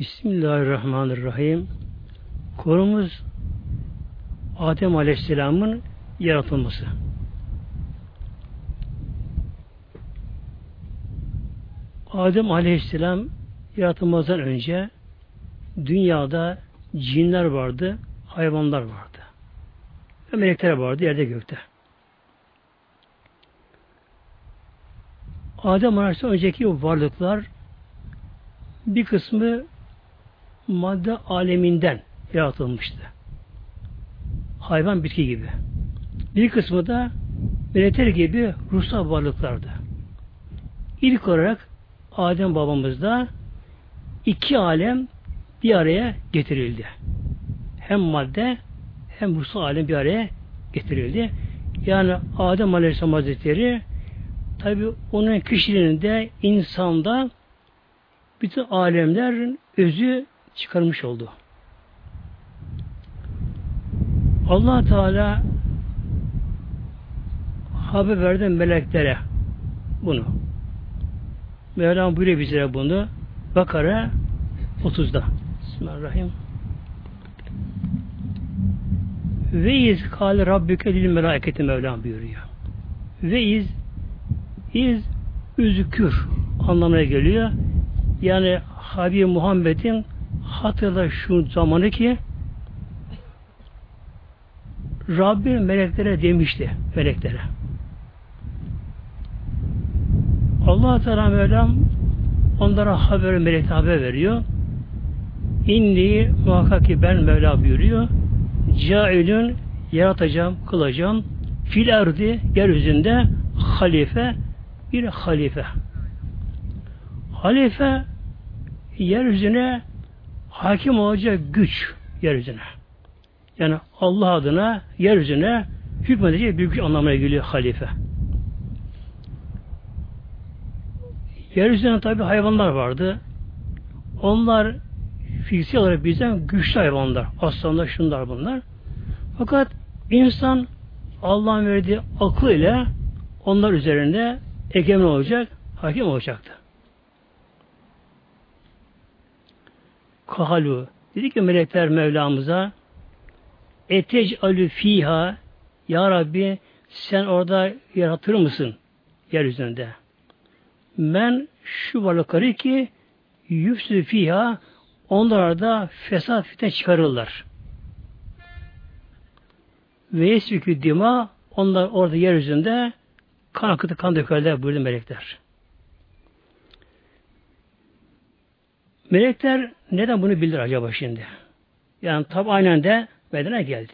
Bismillahirrahmanirrahim. Konumuz Adem Aleyhisselam'ın yaratılması. Adem Aleyhisselam yaratılmazdan önce dünyada cinler vardı, hayvanlar vardı. Ve melekler vardı yerde gökte. Adem Aleyhisselam önceki varlıklar bir kısmı madde aleminden yaratılmıştı. Hayvan bitki gibi. Bir kısmı da melekler gibi ruhsal varlıklardı. İlk olarak Adem babamızda iki alem bir araya getirildi. Hem madde hem ruhsal alem bir araya getirildi. Yani Adem Aleyhisselam Hazretleri tabi onun kişiliğinde insanda bütün alemlerin özü çıkarmış oldu. allah Teala haber verdi meleklere bunu. Mevlam buyuruyor bize bunu. Bakara 30'da. Bismillahirrahmanirrahim. Ve iz kâle rabbüke lil melâketi Mevlam buyuruyor. Ve iz iz üzükür anlamına geliyor. Yani Habib Muhammed'in hatırla şu zamanı ki Rabbim meleklere demişti meleklere. Allah Teala Mevlam onlara haber melek haber veriyor. İnni muhakkak ki ben Mevla buyuruyor. Cailün yaratacağım, kılacağım. Fil erdi yeryüzünde halife bir halife. Halife yeryüzüne hakim olacak güç yeryüzüne. Yani Allah adına yeryüzüne hükmedecek büyük anlamına geliyor halife. Yeryüzünde tabi hayvanlar vardı. Onlar fiziksel olarak bizden güçlü hayvanlar. Aslanlar, şunlar bunlar. Fakat insan Allah'ın verdiği akıl ile onlar üzerinde egemen olacak, hakim olacaktı. Kahalu. Dedi ki melekler Mevlamıza Etec alü fiha Ya Rabbi sen orada yaratır mısın yeryüzünde? Men şu varlıkları ki yüfsü fiha onlar da fesat fitne çıkarırlar. Ve yesfikü dima onlar orada yeryüzünde kan akıtı kan dökerler buyurdu melekler. Melekler neden bunu bilir acaba şimdi? Yani tabi aynen de bedene geldi.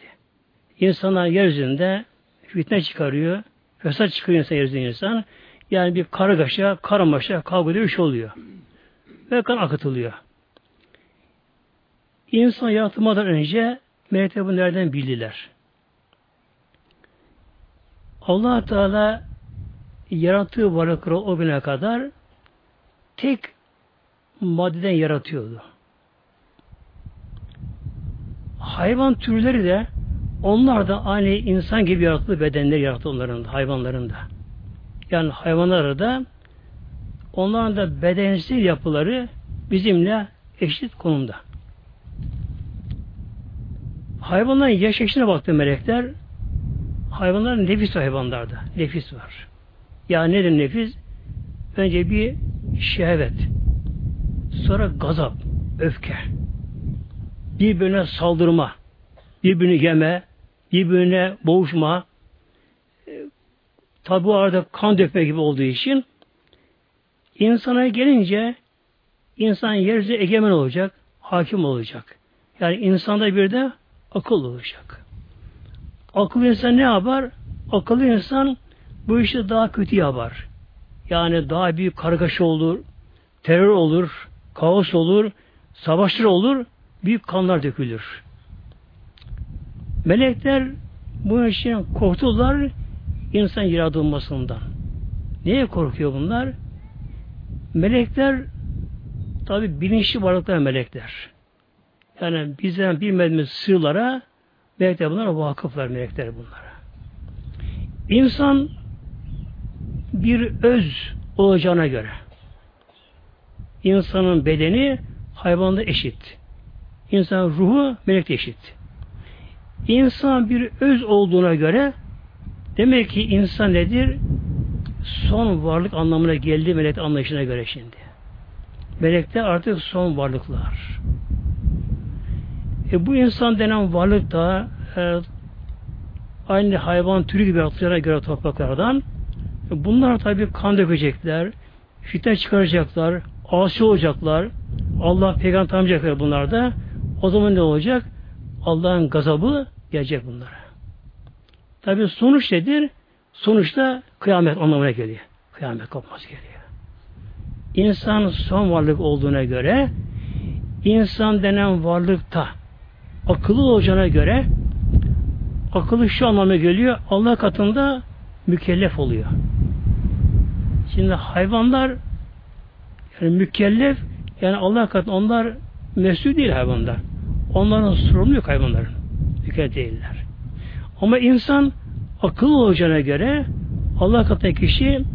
İnsanlar yeryüzünde fitne çıkarıyor, fesat çıkıyor insan yeryüzünde insan. Yani bir kargaşa, karmaşa, kavga dövüş oluyor. Ve kan akıtılıyor. İnsan yaratılmadan önce melekler bunu nereden bildiler? allah Teala yarattığı varlıkları o güne kadar tek maddeden yaratıyordu hayvan türleri de onlar da aynı insan gibi yaratıldı bedenleri yarattı onların da, hayvanların da. Yani hayvanları da onların da bedensel yapıları bizimle eşit konumda. Hayvanların yaş eşine baktı melekler hayvanların nefis hayvanlarda. Nefis var. Ya nedir nefis? Önce bir şehvet. Sonra gazap, öfke birbirine saldırma, birbirini yeme, birbirine boğuşma, e, tabi bu arada kan dökme gibi olduğu için insana gelince insan yeryüzü egemen olacak, hakim olacak. Yani insanda bir de akıl olacak. Akıllı insan ne yapar? Akıllı insan bu işi daha kötü yapar. Yani daha büyük kargaşa olur, terör olur, kaos olur, savaşlar olur büyük kanlar dökülür. Melekler bu için korktular insan yaratılmasından. Neye korkuyor bunlar? Melekler tabi bilinçli varlıklar melekler. Yani bizden bilmediğimiz sırlara melekler bunlara vakıflar melekler bunlara. İnsan bir öz olacağına göre insanın bedeni hayvanda eşit. İnsan ruhu melekte eşit. İnsan bir öz olduğuna göre demek ki insan nedir? Son varlık anlamına geldi melek anlayışına göre şimdi. Melekler artık son varlıklar. E bu insan denen varlık da e, aynı hayvan türü gibi atlayana göre topraklardan e, bunlar tabi kan dökecekler, fitne çıkaracaklar, asi olacaklar, Allah peygamber tanımayacaklar bunlar da. O zaman ne olacak? Allah'ın gazabı gelecek bunlara. Tabi sonuç nedir? Sonuçta kıyamet anlamına geliyor. Kıyamet kopmaz geliyor. İnsan son varlık olduğuna göre insan denen varlıkta akıllı olacağına göre akıllı şu anlamına geliyor Allah katında mükellef oluyor. Şimdi hayvanlar yani mükellef yani Allah katında onlar mesul değil hayvanlar. Onların sorumlu yok hayvanların. Mükellef değiller. Ama insan akıllı olacağına göre Allah katında kişi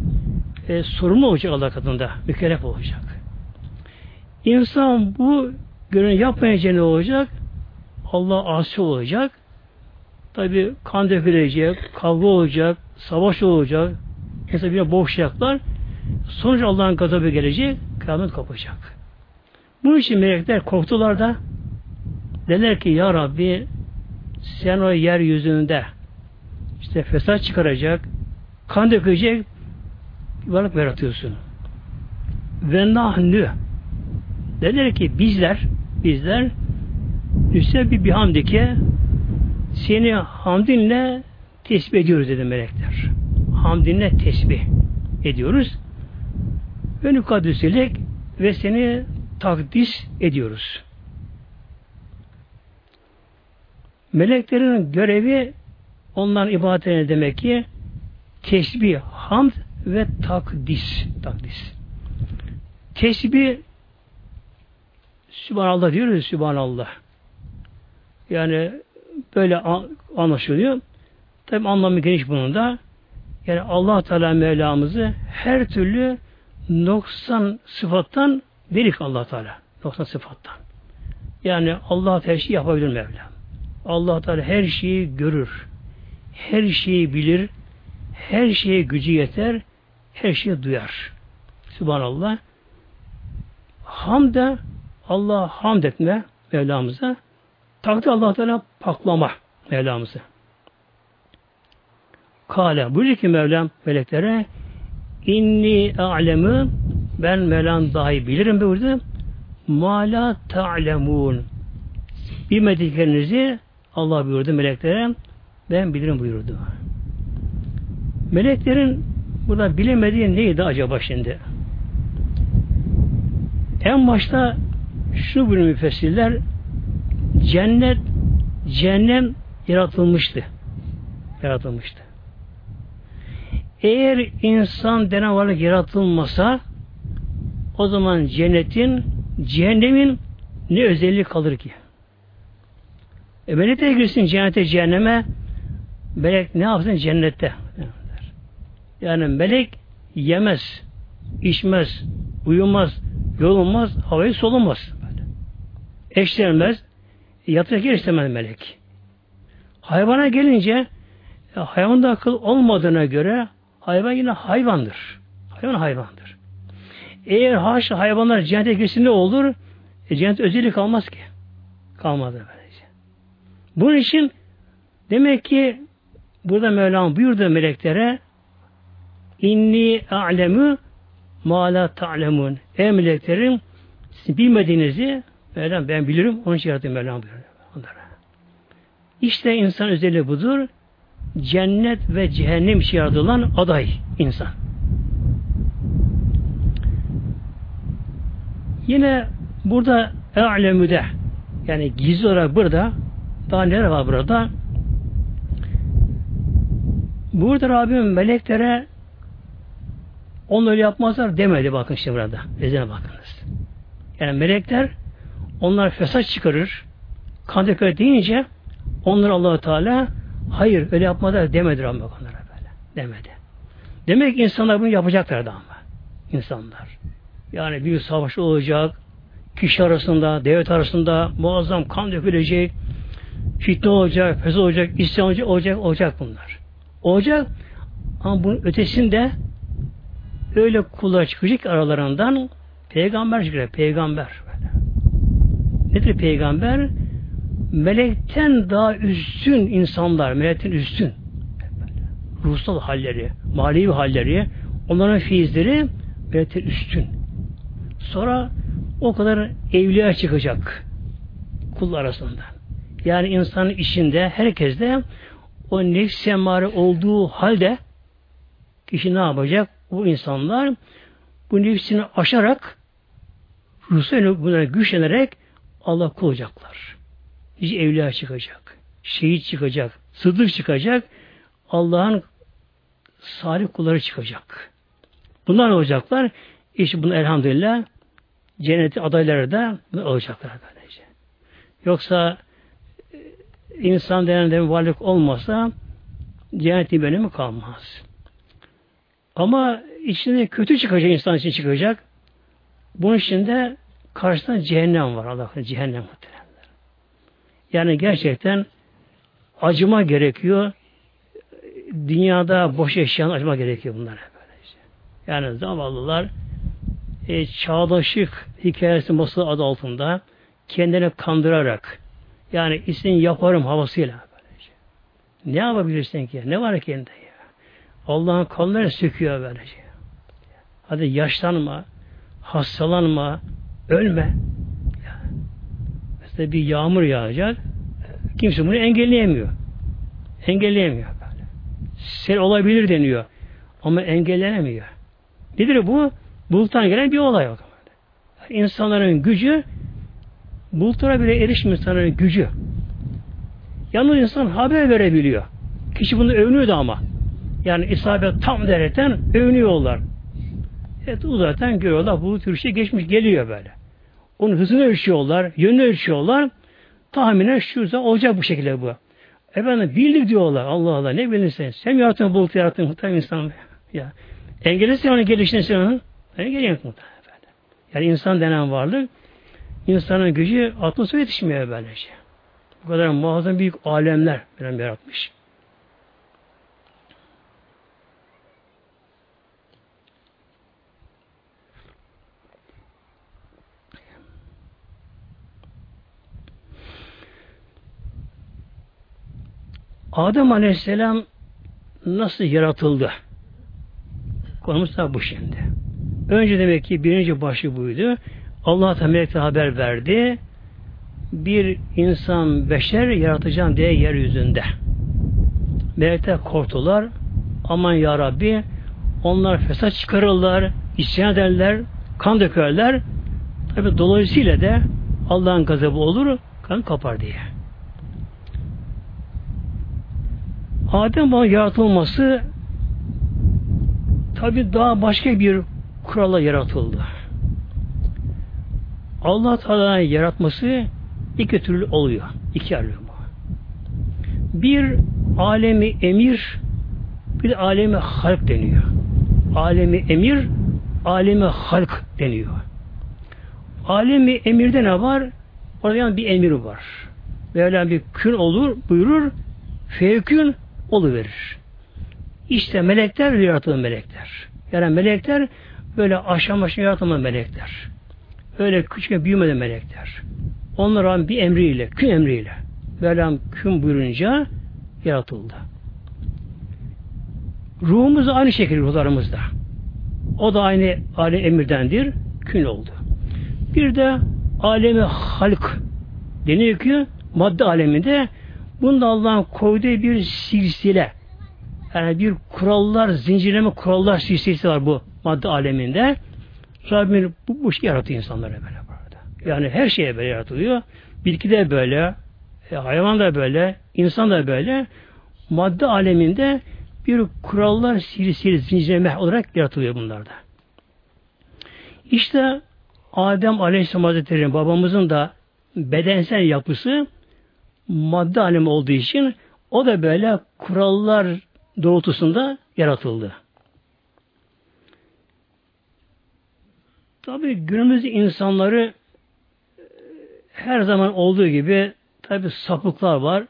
e, sorumlu olacak Allah katında. Mükellef olacak. İnsan bu görevi yapmayınca ne olacak? Allah asi olacak. Tabi kan dökülecek, kavga olacak, savaş olacak. Mesela bir boğuşacaklar. Sonuç Allah'ın gazabı gelecek, kıyamet kopacak. Bunun için melekler korktular da dediler ki Ya Rabbi sen o yeryüzünde işte fesat çıkaracak, kan dökecek varlık yaratıyorsun. Ve nahnu dediler ki bizler bizler üstüne bir bihamdike seni hamdinle tesbih ediyoruz dedi melekler. Hamdinle tesbih ediyoruz. Ve nukadüselek ve seni takdis ediyoruz. Meleklerin görevi onların ibadetine demek ki tesbih, hamd ve takdis. Takdis. Tesbih Sübhanallah diyoruz Sübhanallah. Yani böyle anlaşılıyor. Tabi anlamı geniş bunun da. Yani allah Teala Mevlamızı her türlü noksan sıfattan verik allah Teala. Noksan sıfattan. Yani Allah her şeyi yapabilir Mevlam. allah Teala her şeyi görür. Her şeyi bilir. Her şeye gücü yeter. Her şeyi duyar. Subhanallah. Hamda Allah hamd etme Mevlamıza. Takdir allah Teala paklama Mevlamızı. Kale buyuruyor ki Mevlam meleklere inni a'lemu ben Mevlam dahi bilirim buyurdu. Ma la ta'lemun bilmediklerinizi Allah buyurdu meleklere ben bilirim buyurdu. Meleklerin burada bilemediği neydi acaba şimdi? En başta şu bölüm müfessirler cennet cehennem yaratılmıştı. Yaratılmıştı. Eğer insan denen varlık yaratılmasa o zaman cennetin cehennemin ne özelliği kalır ki? E melek de girsin cennete cehenneme melek ne yapsın cennette? Yani melek yemez, içmez, uyumaz, yorulmaz, havayı solunmaz. Böyle. Eşlenmez, yatacak yer istemez melek. Hayvana gelince hayvanda akıl olmadığına göre hayvan yine hayvandır. Hayvan hayvandır. Eğer haşa hayvanlar cennete girsin ne olur? E, cennet özelliği kalmaz ki. Kalmadı böylece. Bunun için demek ki burada Mevlam buyurdu meleklere inni a'lemu ma la ta'lemun. Ey meleklerim siz bilmediğinizi Mevlam ben bilirim. Onun için yarattım Mevlam buyuruyor. Onlara. İşte insan özelliği budur. Cennet ve cehennem için yaratılan aday insan. Yine burada e'lemüde yani gizli olarak burada daha neler var burada? Burada Rabbim meleklere onu öyle yapmazlar demedi bakın şimdi burada. Ezene bakınız. Yani melekler onlar fesat çıkarır. Kan döker deyince onlar allah Teala hayır öyle yapmadı demedi Rabbim onlara böyle. Demedi. Demek ki insanlar bunu yapacaklardı ama. insanlar. Yani bir savaş olacak, kişi arasında, devlet arasında muazzam kan dökülecek, fitne olacak, fesat olacak, isyan olacak, olacak, olacak bunlar. Olacak ama bunun ötesinde öyle kullar çıkacak aralarından peygamber çıkacak, peygamber. Nedir peygamber? Melekten daha üstün insanlar, melekten üstün. Ruhsal halleri, manevi halleri, onların fiizleri melekten üstün. Sonra o kadar evliya çıkacak kul arasında. Yani insanın içinde herkeste o nefs emare olduğu halde kişi ne yapacak? Bu insanlar bu nefsini aşarak ruhsal güçlenerek Allah kul olacaklar. Nice evliya çıkacak. Şehit çıkacak. Sıddık çıkacak. Allah'ın salih kulları çıkacak. Bunlar olacaklar? İşte bunu elhamdülillah cenneti adayları da olacaklar böylece. Yoksa e, insan denen de varlık olmasa cennetin bölümü kalmaz. Ama içinde kötü çıkacak insan için çıkacak. Bunun içinde karşısında cehennem var. Allah cehennem muhtemelen. Yani gerçekten acıma gerekiyor. Dünyada boş eşyan acıma gerekiyor bunlara böylece. Yani zavallılar e, çağdaşlık hikayesi masası adı altında kendini kandırarak yani isim yaparım havasıyla böylece. Ne yapabilirsin ki? Ne var ki ya? Allah'ın kanları söküyor böylece. Hadi yaşlanma, hastalanma, ölme. Mesela bir yağmur yağacak, kimse bunu engelleyemiyor. Engelleyemiyor böyle. Sel olabilir deniyor. Ama engellenemiyor. Nedir bu? Buluttan gelen bir olay o. İnsanların gücü bulutlara bile erişmiyor insanların gücü. Yalnız insan haber verebiliyor. Kişi bunu övünüyordu ama. Yani isabet tam dereten övünüyorlar. Evet uzaktan görüyorlar. Bu tür şey geçmiş geliyor böyle. Onun hızını ölçüyorlar, yönünü ölçüyorlar. Tahminen şu olacak bu şekilde bu. Efendim bildik diyorlar. Allah Allah ne bilirsen. Sen yarattın bulut yarattın muhtemelen insan. Ya. Engellesin onun gelişini sen onun. Engelleyin muhtemelen. Yani insan denen varlık insanın gücü atmosfer yetişmiyor böylece. Bu kadar muazzam büyük alemler ben yaratmış. Adem Aleyhisselam nasıl yaratıldı? Konumuz da bu şimdi. Önce demek ki birinci başı buydu. Allah da melekte haber verdi. Bir insan beşer yaratacağım diye yeryüzünde. Melekler korktular. Aman ya Rabbi onlar fesat çıkarırlar, isyan ederler, kan dökerler. Tabi dolayısıyla da Allah'ın gazabı olur, kan kapar diye. Adem bana yaratılması tabi daha başka bir kurala yaratıldı. Allah Teala'nın yaratması iki türlü oluyor. İki bu. Bir alemi emir bir de alemi halk deniyor. Alemi emir alemi halk deniyor. Alemi emirde ne var? Orada yani bir emir var. Böyle bir kün olur buyurur fevkün verir. İşte melekler yaratılan melekler. Yani melekler böyle aşağı aşağı yaratılma melekler. Öyle küçük büyümeden melekler. Onlara bir emriyle, kün emriyle Mevlam kün buyurunca yaratıldı. Ruhumuz aynı şekilde ruhlarımızda. O da aynı alem emirdendir. Kün oldu. Bir de alemi halk deniyor ki madde aleminde bunda Allah'ın koyduğu bir silsile. Yani bir kurallar, zincirleme kurallar silsilesi var bu madde aleminde. Rabbim bu, bu şey yaratıyor insanlara böyle burada. Yani her şeye böyle yaratılıyor. Bitki de böyle, e, hayvan da böyle, insan da böyle. Madde aleminde bir kurallar silsili zincirleme olarak yaratılıyor bunlarda. İşte Adem Aleyhisselam Hazretleri'nin babamızın da bedensel yapısı madde alemi olduğu için o da böyle kurallar doğrultusunda yaratıldı. Tabi günümüz insanları her zaman olduğu gibi tabi sapıklar var.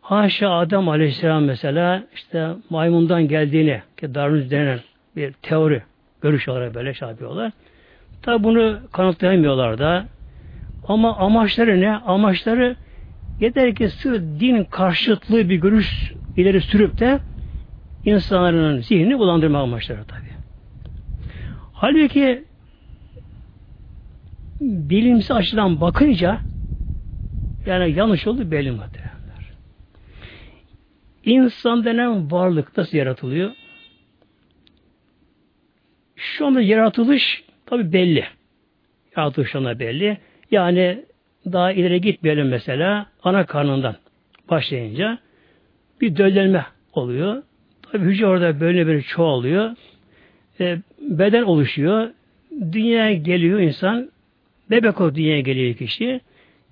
Haşa Adem Aleyhisselam mesela işte maymundan geldiğini ki Darwin denen bir teori görüş olarak böyle şey yapıyorlar. Tabi bunu kanıtlayamıyorlar da. Ama amaçları ne? Amaçları yeter ki sırf din karşıtlığı bir görüş ileri sürüp de insanların zihnini bulandırma amaçları tabi. Halbuki bilimsel açıdan bakınca yani yanlış oldu belli muhtemelenler. İnsan denen varlık nasıl yaratılıyor? Şu anda yaratılış tabi belli. Yaratılış belli. Yani daha ileri gitmeyelim mesela ana karnından başlayınca bir döllenme oluyor. Tabi hücre orada böyle bir çoğalıyor. E, beden oluşuyor. Dünyaya geliyor insan. Bebek o dünyaya geliyor kişi.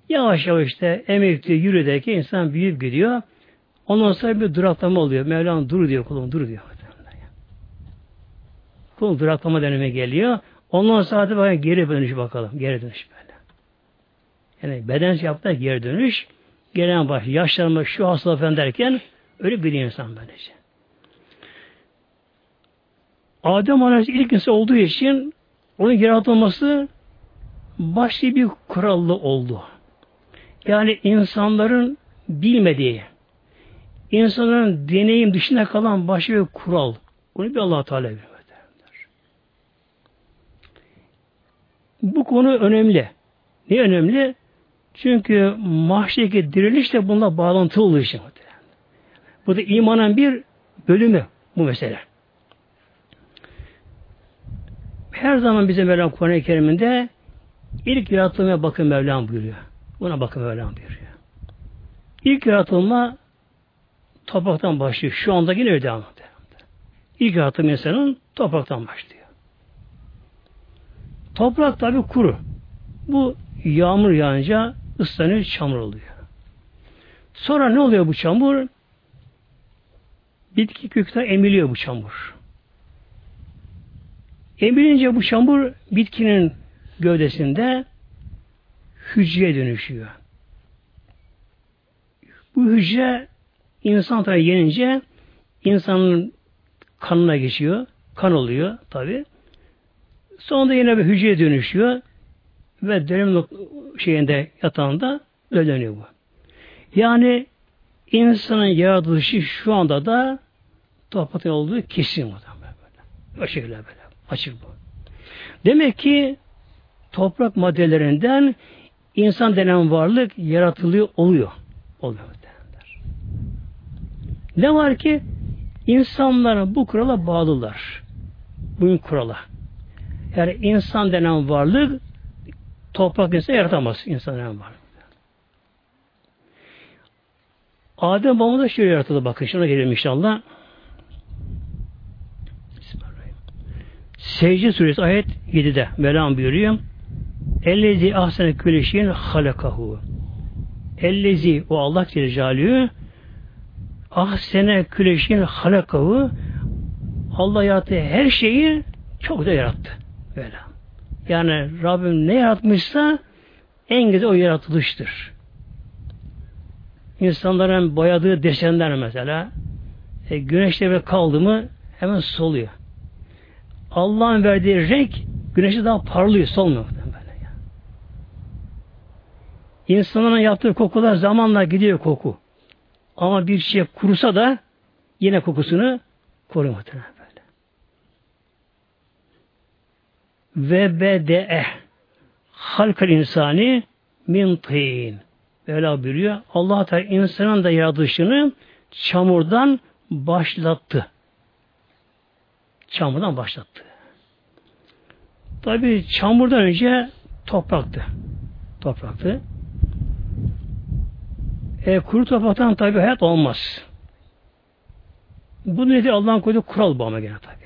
Yavaş yavaş işte emekli yürüdeki insan büyüyüp gidiyor. Ondan sonra bir duraklama oluyor. Mevlam dur diyor kulum dur diyor. Kulum duraklama dönemi geliyor. Ondan sonra hadi geri dönüş bakalım. Geri dönüş böyle. Yani beden yaptı geri dönüş. Gelen baş yaşlanma şu hastalık falan derken öyle bir insan böylece. Adem Aleyhisselam ilk insan olduğu için onun yaratılması başka bir kurallı oldu. Yani insanların bilmediği, insanların deneyim dışında kalan başka bir kural. Bunu bir allah Teala bilir. Bu konu önemli. Ne önemli? Çünkü mahşerdeki diriliş de bununla bağlantılı olduğu için. Bu da imanın bir bölümü bu mesele. Her zaman bize Mevlam Kur'an-ı Kerim'inde ilk yaratılmaya bakın Mevlam buyuruyor. Buna bakın Mevlam buyuruyor. İlk yaratılma topraktan başlıyor. Şu anda yine öyle devam ediyor. İlk yaratım insanın topraktan başlıyor. Toprak tabi kuru. Bu yağmur yağınca ıslanıyor, çamur oluyor. Sonra ne oluyor bu çamur? Bitki kökten emiliyor bu çamur. Emilince bu çamur bitkinin gövdesinde hücreye dönüşüyor. Bu hücre insan tabi yenince insanın kanına geçiyor. Kan oluyor tabi. Sonra yine bir hücreye dönüşüyor ve dönem şeyinde yatağında öleniyor bu. Yani insanın yaratılışı şu anda da toprakta olduğu kesin bu. Böyle. O şekilde böyle. Açık bu. Demek ki toprak maddelerinden insan denen varlık yaratılıyor oluyor. Oluyor. Derler. Ne var ki insanlar bu kurala bağlılar. Bugün kurala. Yani insan denen varlık toprak insan yaratamaz. İnsan denen varlık. Adem babamız da şöyle yaratıldı bakın. Şuna gelelim inşallah. Secde suresi ayet 7'de Mevlam buyuruyor. Ellezi ahsene küleşin halakahu. Ellezi o Allah Celle ahsene küleşin halakahu Allah yarattığı her şeyi çok da yarattı. Böyle. Yani Rabbim ne yaratmışsa en güzel o yaratılıştır. İnsanların boyadığı desenler mesela e, güneşte ve kaldı mı hemen soluyor. Allah'ın verdiği renk güneşe daha parlıyor, solmuyor. İnsanların yaptığı kokular zamanla gidiyor koku. Ama bir şey kurusa da yine kokusunu koruyor muhtemelen böyle. Ve bede'e halkal insani min tîn. Böyle buyuruyor. Allah Teala insanın da yaratılışını çamurdan başlattı çamurdan başlattı. Tabi çamurdan önce topraktı. Topraktı. E, kuru topraktan tabi hayat olmaz. Bu nedir? Allah'ın koyduğu kural bu ama gene tabi.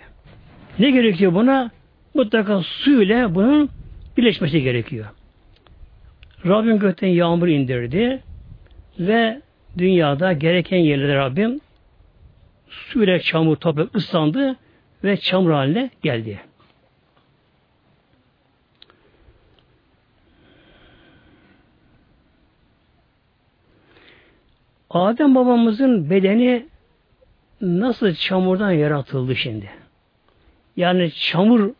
Ne gerekiyor buna? mutlaka su ile bunun birleşmesi gerekiyor. Rabbim gökten yağmur indirdi ve dünyada gereken yerlere Rabbim su ile çamur toprak ıslandı ve çamur haline geldi. Adem babamızın bedeni nasıl çamurdan yaratıldı şimdi? Yani çamur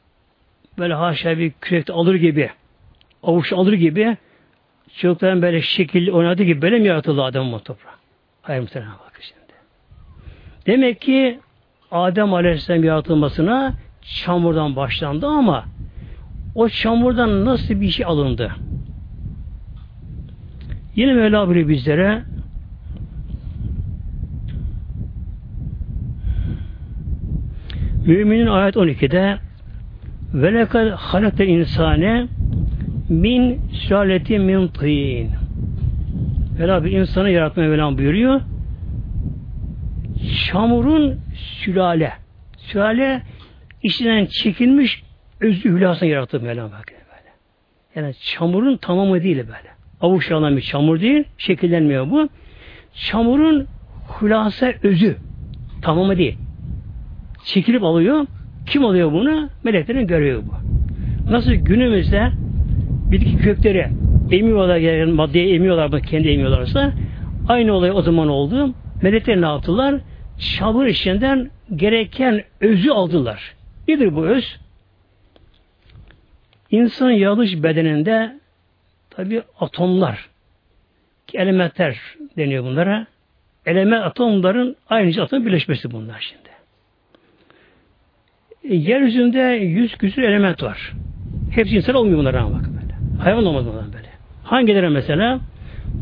böyle haşa bir kürekte alır gibi, avuç alır gibi çocukların böyle şekil oynadığı gibi böyle mi yaratıldı Adem o toprağı? Hayır muhtemelen bakın şimdi. Demek ki Adem Aleyhisselam yaratılmasına çamurdan başlandı ama o çamurdan nasıl bir şey alındı? Yine Mevla buyuruyor bizlere Müminin ayet 12'de ve lekad halakte insane min sülaletin min tîn Mevla bir insanı yaratmaya Mevlam buyuruyor. Çamurun sülale. Sülale içinden çekilmiş özü hülasını yarattı Mevlam böyle. Yani çamurun tamamı değil böyle. Avuç yalan bir çamur değil. Şekillenmiyor bu. Çamurun hülasa özü. Tamamı değil. Çekilip alıyor. Kim alıyor bunu? Meleklerin görüyor bu. Nasıl günümüzde bitki kökleri emiyorlar, yani maddeye emiyorlar, kendi emiyorlarsa aynı olay o zaman oldu. Melekler ne yaptılar? Çamur içinden gereken özü aldılar. Nedir bu öz? İnsanın yaratılış bedeninde tabi atomlar, elementler deniyor bunlara. Element atomların aynı atom birleşmesi bunlar şimdi. E, yeryüzünde yüz küsur element var. Hepsi insan olmuyor bunlara ama bakın böyle. Hayvan olmaz bunlar böyle. Hangileri mesela?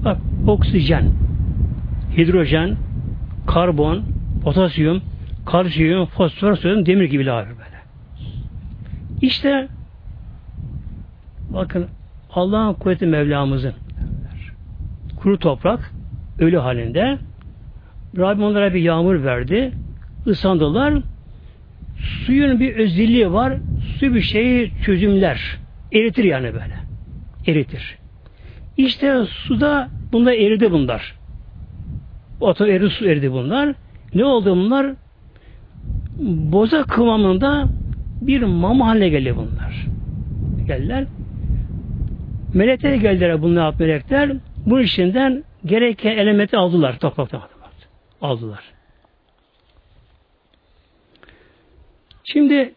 Bak oksijen, hidrojen, karbon, potasyum, kalsiyum, fosfor, sodyum, demir gibi abi böyle. İşte bakın Allah'ın kuvveti Mevlamızın kuru toprak ölü halinde Rabbim onlara bir yağmur verdi. ıslandılar. Suyun bir özelliği var. Su bir şeyi çözümler. Eritir yani böyle. Eritir. İşte suda bunda eridi bunlar. Atom eridi, su eridi bunlar. Ne oldu bunlar? Boza kıvamında bir mama haline geldi bunlar. Geldiler. Melekler geldiler bunlar melekler. Bu işinden gereken elementi aldılar topraktan. Aldılar. Şimdi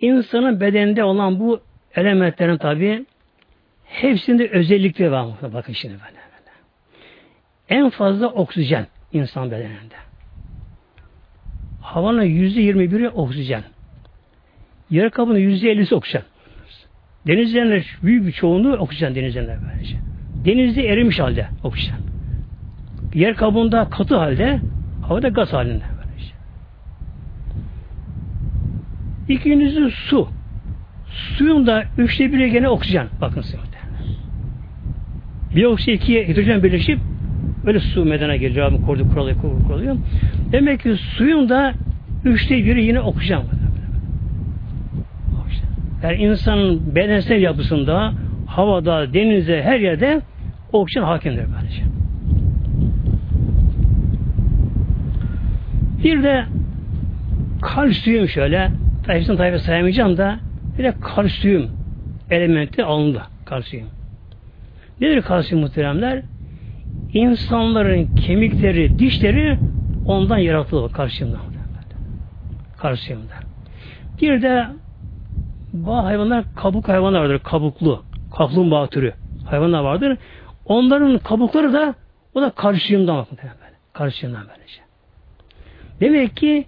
insanın bedeninde olan bu elementlerin tabi hepsinde özellikleri var. Bakın şimdi böyle. En fazla oksijen insan bedeninde. Havanın yüzde yirmi biri oksijen. Yer kabının yüzde ellisi oksijen. Denizlerinde büyük bir çoğunluğu oksijen denizlerinde böylece. Denizde erimiş halde oksijen. Yer kabuğunda katı halde, havada gaz halinde. Böylece. İkincisi su. Suyun da üçte biri gene oksijen. Bakın suyun. Bir oksijen ikiye hidrojen birleşip öyle su medene geliyor. Abi korudu kuralıyor, kuralıyor. Demek ki suyun da üçte biri yine oksijen. Yani insanın bedensel yapısında, havada, denizde, her yerde oksijen hakimdir böylece. Bir de kalsiyum şöyle, hepsini tabi sayamayacağım da bir de kalsiyum elementi alındı. Kalsiyum. Nedir kalsiyum muhteremler? İnsanların kemikleri, dişleri ondan yaratılıyor kalsiyumdan. Kalsiyumdan. Bir de bazı hayvanlar kabuk hayvanlar vardır. Kabuklu. Kaplumbağa türü hayvanlar vardır. Onların kabukları da o da kalsiyumdan bakın. Kalsiyumdan böylece. Demek ki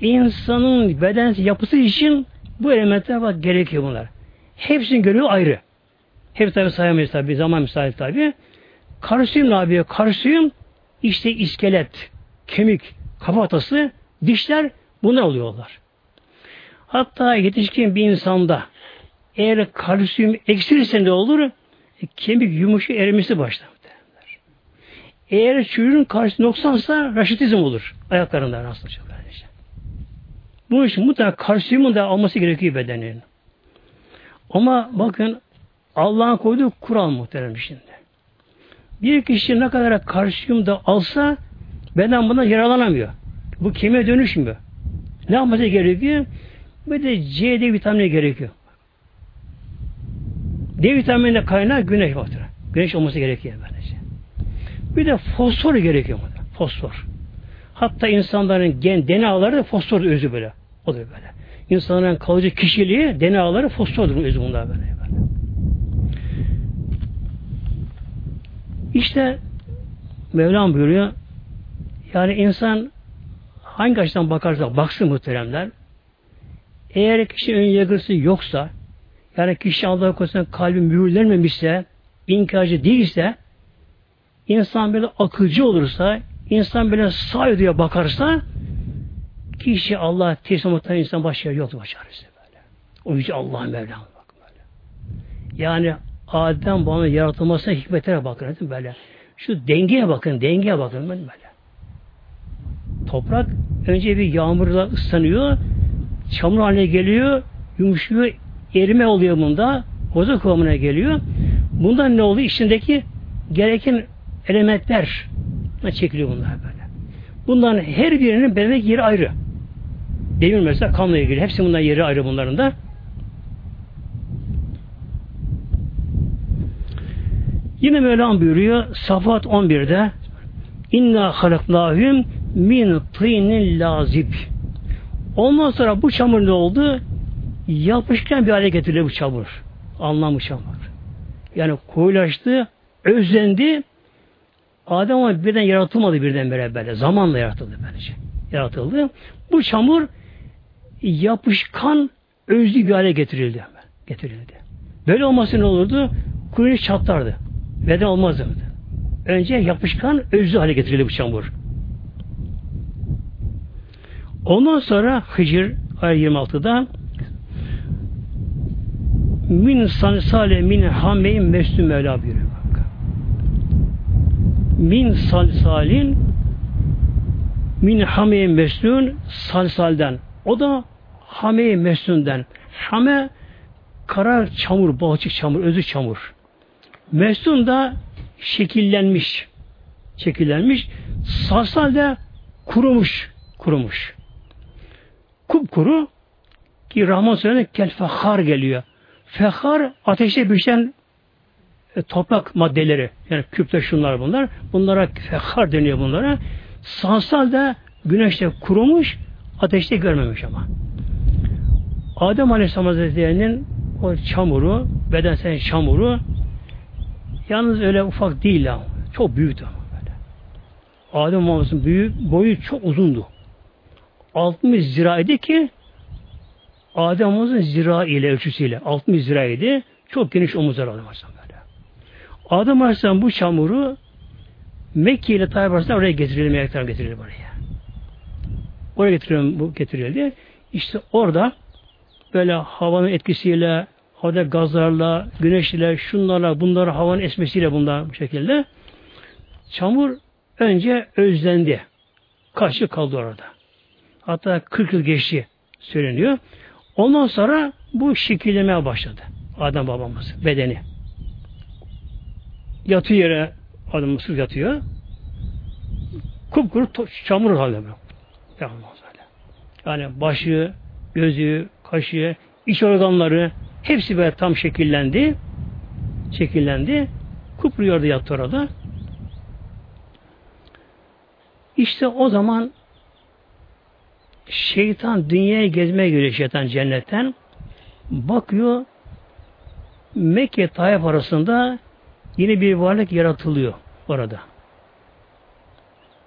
insanın beden yapısı için bu elementler bak gerekiyor bunlar. Hepsinin görevi ayrı. Hep tabi sayamayız tabi. Zaman müsait tabi. Kalsiyum ne yapıyor? Kalsiyum işte iskelet, kemik, kafatası, dişler bunlar oluyorlar. Hatta yetişkin bir insanda eğer kalsiyum eksilirse ne olur? E, kemik yumuşu erimesi başlar. Eğer çocuğun kalsiyum noksansa raşitizm olur. Ayaklarında rastlaşır. Böylece. Bunun için mutlaka kalsiyumun da alması gerekiyor bedenin. Ama bakın Allah'ın koyduğu kural muhterem şimdi. Bir kişi ne kadar kalsiyum da alsa beden bundan yaralanamıyor. Bu kemiğe dönüşmüyor. Ne yapması gerekiyor? Bir de C, D vitamini gerekiyor. D vitamininde kaynağı güneş baktır. Güneş olması gerekiyor böylece. Bir de fosfor gerekiyor. Fosfor. Hatta insanların gen DNA'ları da fosfor özü böyle. O da böyle. İnsanların kalıcı kişiliği DNA'ları fosfordur özü bunlar böyle. İşte Mevlam buyuruyor yani insan hangi açıdan bakarsa baksın muhteremler eğer kişi ön yargısı yoksa yani kişi Allah'a korusun kalbi mühürlenmemişse inkarcı değilse insan böyle akılcı olursa insan böyle sağ bakarsa kişi Allah teslim atan insan başka yoktu başarısı böyle. O yüce Allah Mevlam bak böyle. Yani Adem bana yaratılmasına hikmetlere bakın böyle. Şu dengeye bakın, dengeye bakın böyle. Toprak önce bir yağmurla ıslanıyor, çamur haline geliyor, yumuşuyor, erime oluyor bunda, boza kıvamına geliyor. Bundan ne oluyor? İçindeki gereken elementler çekiliyor bunlar böyle. Bunların her birinin bedendeki yeri ayrı. Demir mesela kanla ilgili. Hepsi bundan yeri ayrı bunların da. Yine Mevlam buyuruyor Safat 11'de İnna halaknahum min tînin lazib. Ondan sonra bu çamur ne oldu? Yapışkan bir hale getirildi bu çamur. Anlam bu çamur. Yani koyulaştı, özlendi. Adem birden yaratılmadı birden böyle böyle. Zamanla yaratıldı böylece. Yaratıldı. Bu çamur yapışkan özlü bir hale getirildi. Getirildi. Böyle olması ne olurdu? Kuyruğu çatlardı. Beden olmazdı. Önce yapışkan özlü hale getirildi bu çamur. Ondan sonra Hicr ayet 26'da min salsale min hameyin meslü Mevla buyuruyor. Min salsalin min hameyin meslün salsalden. O da hame mesnun'den. Hame kara çamur, balçık çamur, özü çamur. Mesnun da şekillenmiş. Şekillenmiş. Salsal da kurumuş. Kurumuş. Kupkuru ki Rahman söyledi kel fehar geliyor. Fehar ateşte pişen e, toprak maddeleri. Yani küpte şunlar bunlar. Bunlara fehar deniyor bunlara. Sansal da güneşte kurumuş, ateşte görmemiş ama. Adem Aleyhisselam Hazretleri'nin o çamuru, bedensel çamuru yalnız öyle ufak değil ama. Çok büyüktü. Adem Muhammed'in büyük, boyu çok uzundu. 60 ziraydı ki Adem Muhammed'in zira ile ölçüsüyle 60 ziraydı. Çok geniş omuzlar Adem Aleyhisselam. Adem Aleyhisselam bu çamuru Mekke ile Tayyip arasında oraya getirildi, melekler getirildi buraya. Oraya getirildi, bu getirildi. İşte orada böyle havanın etkisiyle, havada gazlarla, güneşle, şunlarla, bunları havanın esmesiyle bunlar bu şekilde çamur önce özlendi. Kaç yıl kaldı orada. Hatta 40 yıl geçti söyleniyor. Ondan sonra bu şekillemeye başladı. Adem babamız bedeni. Yatıyor yere Adem Mısır yatıyor. Kupkuru çamur halde böyle. Yani başı, gözü, kaşı, iç organları hepsi böyle tam şekillendi. Şekillendi. Kupruyordu yattı orada. İşte o zaman şeytan dünyaya gezmeye geliyor şeytan cennetten. Bakıyor Mekke Tayyip arasında yine bir varlık yaratılıyor orada.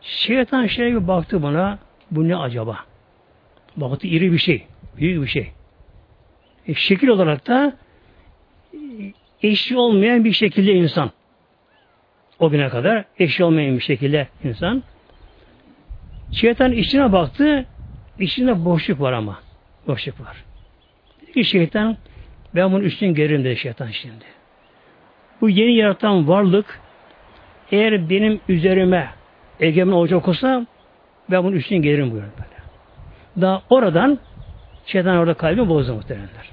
Şeytan şöyle bir baktı bana bu ne acaba? Baktı iri bir şey. Büyük bir şey. E, şekil olarak da eşi olmayan bir şekilde insan. O güne kadar eşi olmayan bir şekilde insan. Şeytan içine baktı. İçinde boşluk var ama. Boşluk var. Dedi ki şeytan ben bunun üstün gelirim dedi şeytan şimdi. Bu yeni yaratan varlık eğer benim üzerime egemen olacak olsa ben bunun üstün gelirim buyuruyor böyle. Daha oradan şeytan orada kalbi bozdu muhtemelenler.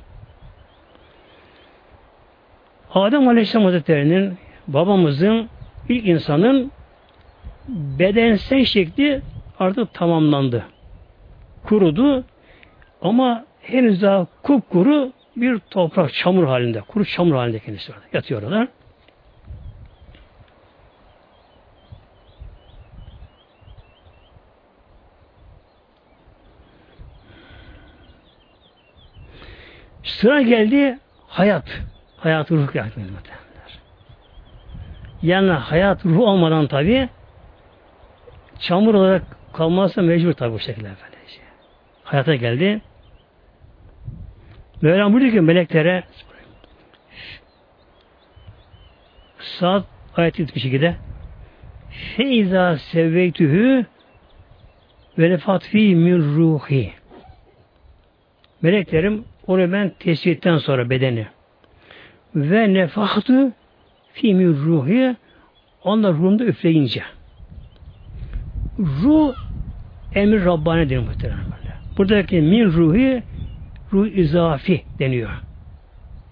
Adem Aleyhisselam Hazretleri'nin babamızın ilk insanın bedensel şekli artık tamamlandı. Kurudu ama henüz daha kupkuru bir toprak çamur halinde, kuru çamur halinde kendisi orada. Yatıyor orada. Sıra geldi hayat. Hayat ruh muhtemelenler. Yani hayat ruh olmadan tabi çamur olarak kalmazsa mecbur tabi bu şekilde efendim. Hayata geldi. Mevlam buyuruyor ki meleklere saat ayet 72'de Feiza sevveytühü ve nefat fi min ruhi Meleklerim onu ben tesbihten sonra bedeni ve nefahtu fi min ruhi onlar ruhumda üfleyince ruh emir Rabbani denir muhtemelen böyle. Buradaki min ruhi ruh izafi deniyor.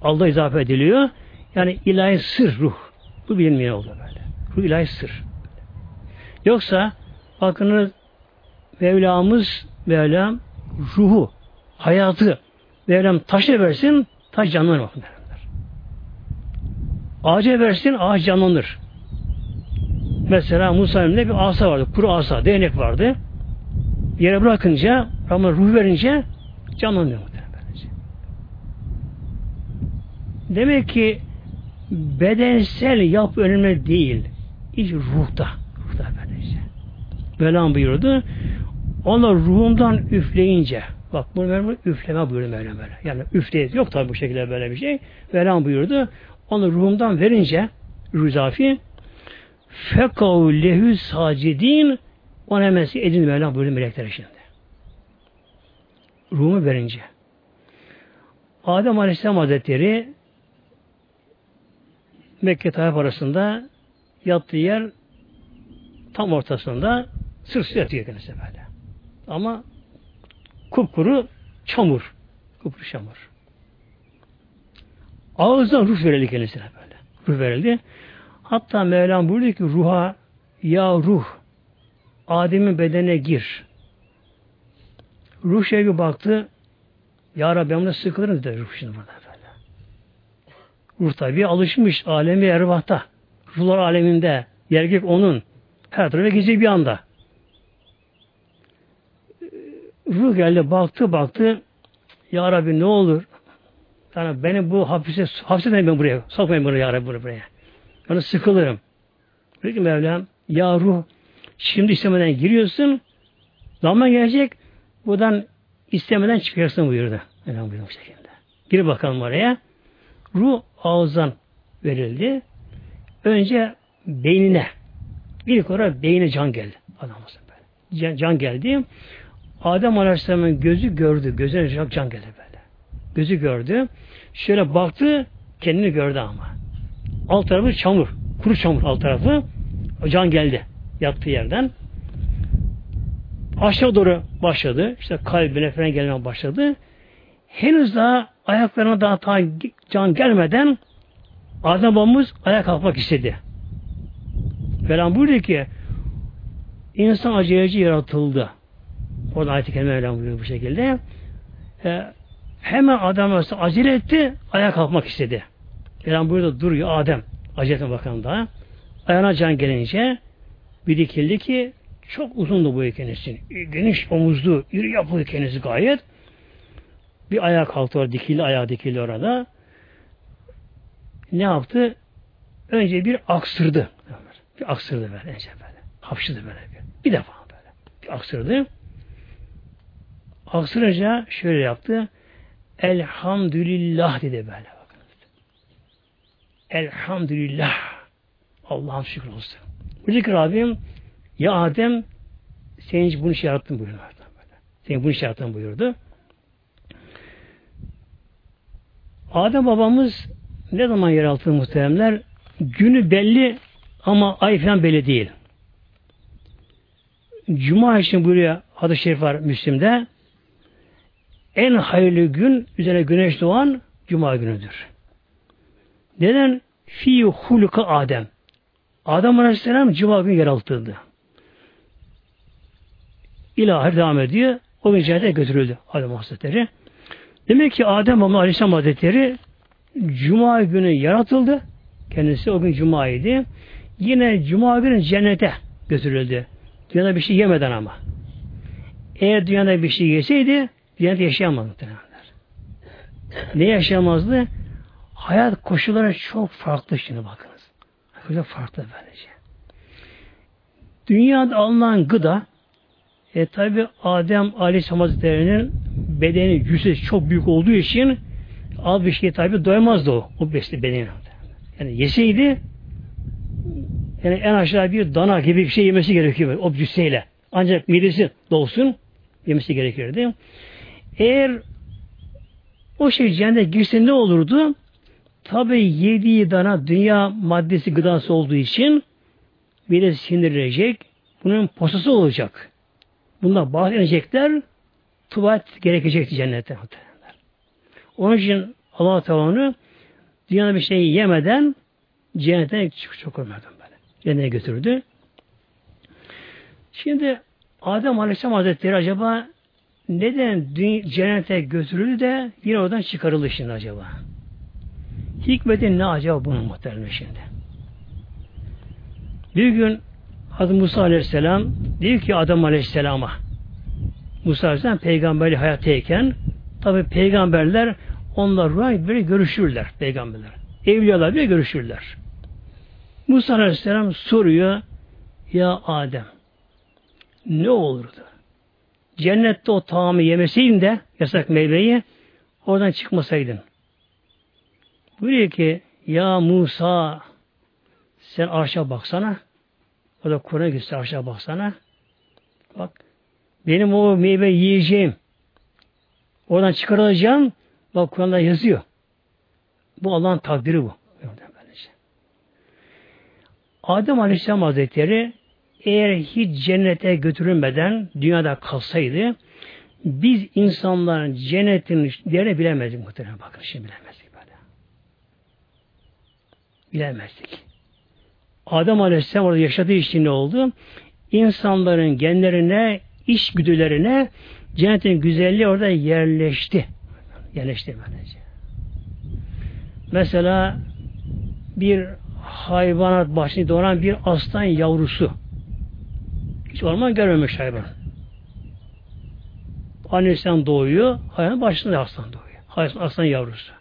Allah izafe ediliyor. Yani ilahi sır ruh. Bu bilinmeyen oldu böyle. Ruh ilahi sır. Yoksa bakınız Mevlamız Mevlam ruhu, hayatı Mevlam taşa versin, taş canlanır. Ağaca versin, ağaç canlanır. Mesela Musa'nın bir asa vardı, kuru asa, değnek vardı. Yere bırakınca, ama ruh verince canlanıyor. Demek ki bedensel yap önemli değil. İş ruhta. Ruhta böylece. Mevlam buyurdu. Onlar ruhundan üfleyince bak bunu Mevlam üfleme buyurdu Mevlam böyle. Yani üfleyiz. Yok tabi bu şekilde böyle bir şey. Mevlam buyurdu. Onu ruhumdan verince rüzafi fekav lehü sacidin ona hemen edin Mevlam buyurdu melekler şimdi. Ruhumu verince. Adem Aleyhisselam Hazretleri Mekke Tayyip arasında yattığı yer tam ortasında sırt yatıyor kendisi böyle. Ama kupkuru çamur. Kupkuru çamur. Ağızdan ruh verildi kendisine böyle. Ruh verildi. Hatta Mevlam buyurdu ki ruha ya ruh Adem'in bedenine gir. Ruh şeye baktı. Ya Rabbi ben sıkılırım dedi ruh şimdi burada. Ruh tabi alışmış alemi ervahta. Ruhlar aleminde. Yergek onun. Her tarafa geziyor bir anda. Ruh geldi baktı baktı. Ya Rabbi ne olur? Yani beni bu hapise, hapse ben buraya. Sokmayın bunu ya Rabbi buraya. Ben sıkılırım. Peki Mevlam ya ruh şimdi istemeden giriyorsun zaman gelecek buradan istemeden çıkarsın buyurdu. Mevlam buyurdu bu şekilde. Gir bakalım oraya. Ruh ağızdan verildi. Önce beynine ilk olarak beyine can geldi. Adamımızın böyle. Can, can geldi. Adem Aleyhisselam'ın gözü gördü. Gözüne can, can geldi böyle. Gözü gördü. Şöyle baktı kendini gördü ama. Alt tarafı çamur. Kuru çamur alt tarafı. Can geldi. Yattığı yerden. Aşağı doğru başladı. İşte kalbine falan gelmeye başladı. Henüz daha ayaklarına daha ta can gelmeden Adem babamız ayağa kalkmak istedi. Falan buyurdu ki insan aceleci yaratıldı. Orada ayet-i kerime Mevlam buyuruyor bu şekilde. E, hemen Adem acele etti, ayağa kalkmak istedi. Mevlam buyurdu duruyor Adem. Acele etme bakalım daha. Ayağına can gelince bir dikildi ki çok uzundu bu kendisi. Geniş omuzlu, iri yapılı kendisi gayet. Bir ayağa kalktı orada, dikildi, ayağı dikildi orada. Ne yaptı? Önce bir aksırdı. Bir aksırdı böyle önce böyle. Hapşırdı böyle bir. Bir defa böyle. Bir aksırdı. Aksırınca şöyle yaptı. Elhamdülillah dedi böyle. Bakın. Elhamdülillah. Allah'ım şükür olsun. Dedi ki Rabbim ya Adem senin bunu şey yarattın buyurdu. Senin bunu şey yarattın buyurdu. Adem babamız ne zaman yer altı muhteremler? Günü belli ama ay falan belli değil. Cuma için buyuruyor hadis-i şerif var Müslim'de. En hayırlı gün üzerine güneş doğan Cuma günüdür. Neden? Fi huluka Adem. Adem Aleyhisselam Cuma günü yer altıydı. İlahi devam ediyor. O gün cennete götürüldü Adem Hazretleri. Demek ki Adem Baba Aleyhisselam Hazretleri Cuma günü yaratıldı. Kendisi o gün Cuma idi. Yine Cuma günü cennete götürüldü. Dünyada bir şey yemeden ama. Eğer dünyada bir şey yeseydi dünyada yaşayamazdı muhtemelenler. Ne yaşamazdı? Hayat koşulları çok farklı şimdi bakınız. Çok farklı böylece. Dünyada alınan gıda e tabi Adem Aleyhisselam Hazretleri'nin bedeni yüzü çok büyük olduğu için al bir şey tabi doymazdı o, o besli bedeni. Yani yeseydi yani en aşağı bir dana gibi bir şey yemesi gerekiyor o cüsseyle. Ancak midesi dolsun yemesi gerekirdi. Eğer o şey cennete girse ne olurdu? Tabi yediği dana dünya maddesi gıdası olduğu için bir sinirlenecek. Bunun posası olacak. Bunlar bahsedecekler. Tuvalet gerekecekti cennette. Onun için Allah Teala dünyada bir şey yemeden cennete çok, çok ölmeden böyle. Cennete götürdü. Şimdi Adem Aleyhisselam Hazretleri acaba neden cennete götürüldü de yine oradan çıkarıldı şimdi acaba? Hikmeti ne acaba bunun muhtemelen şimdi? Bir gün Hazreti Musa Aleyhisselam diyor ki Adam Aleyhisselam'a Musa Aleyhisselam peygamberi hayattayken tabi peygamberler onlar böyle görüşürler peygamberler. Evliyalar bile görüşürler. Musa Aleyhisselam soruyor ya Adem ne olurdu? Cennette o tamamı yemeseydin de yasak meyveyi oradan çıkmasaydın. Buyuruyor ki ya Musa sen arşa baksana. O da Kur'an'a gitse arşa baksana. Bak benim o meyve yiyeceğim. Oradan çıkarılacağım. Bak Kur'an'da yazıyor. Bu Allah'ın takdiri bu. Adem Aleyhisselam Hazretleri eğer hiç cennete götürülmeden dünyada kalsaydı biz insanların cennetin değerini bilemezdik muhtemelen. Bakın şimdi bilemezdik böyle. Bilemezdik. Adem Aleyhisselam orada yaşadığı için ne oldu? İnsanların genlerine, iş güdülerine cennetin güzelliği orada yerleşti. Yerleşti böylece. Mesela bir hayvanat başını doğuran bir aslan yavrusu. Hiç orman görmemiş hayvan. Annesinden doğuyor, hayvan başında aslan doğuyor. Aslan yavrusu.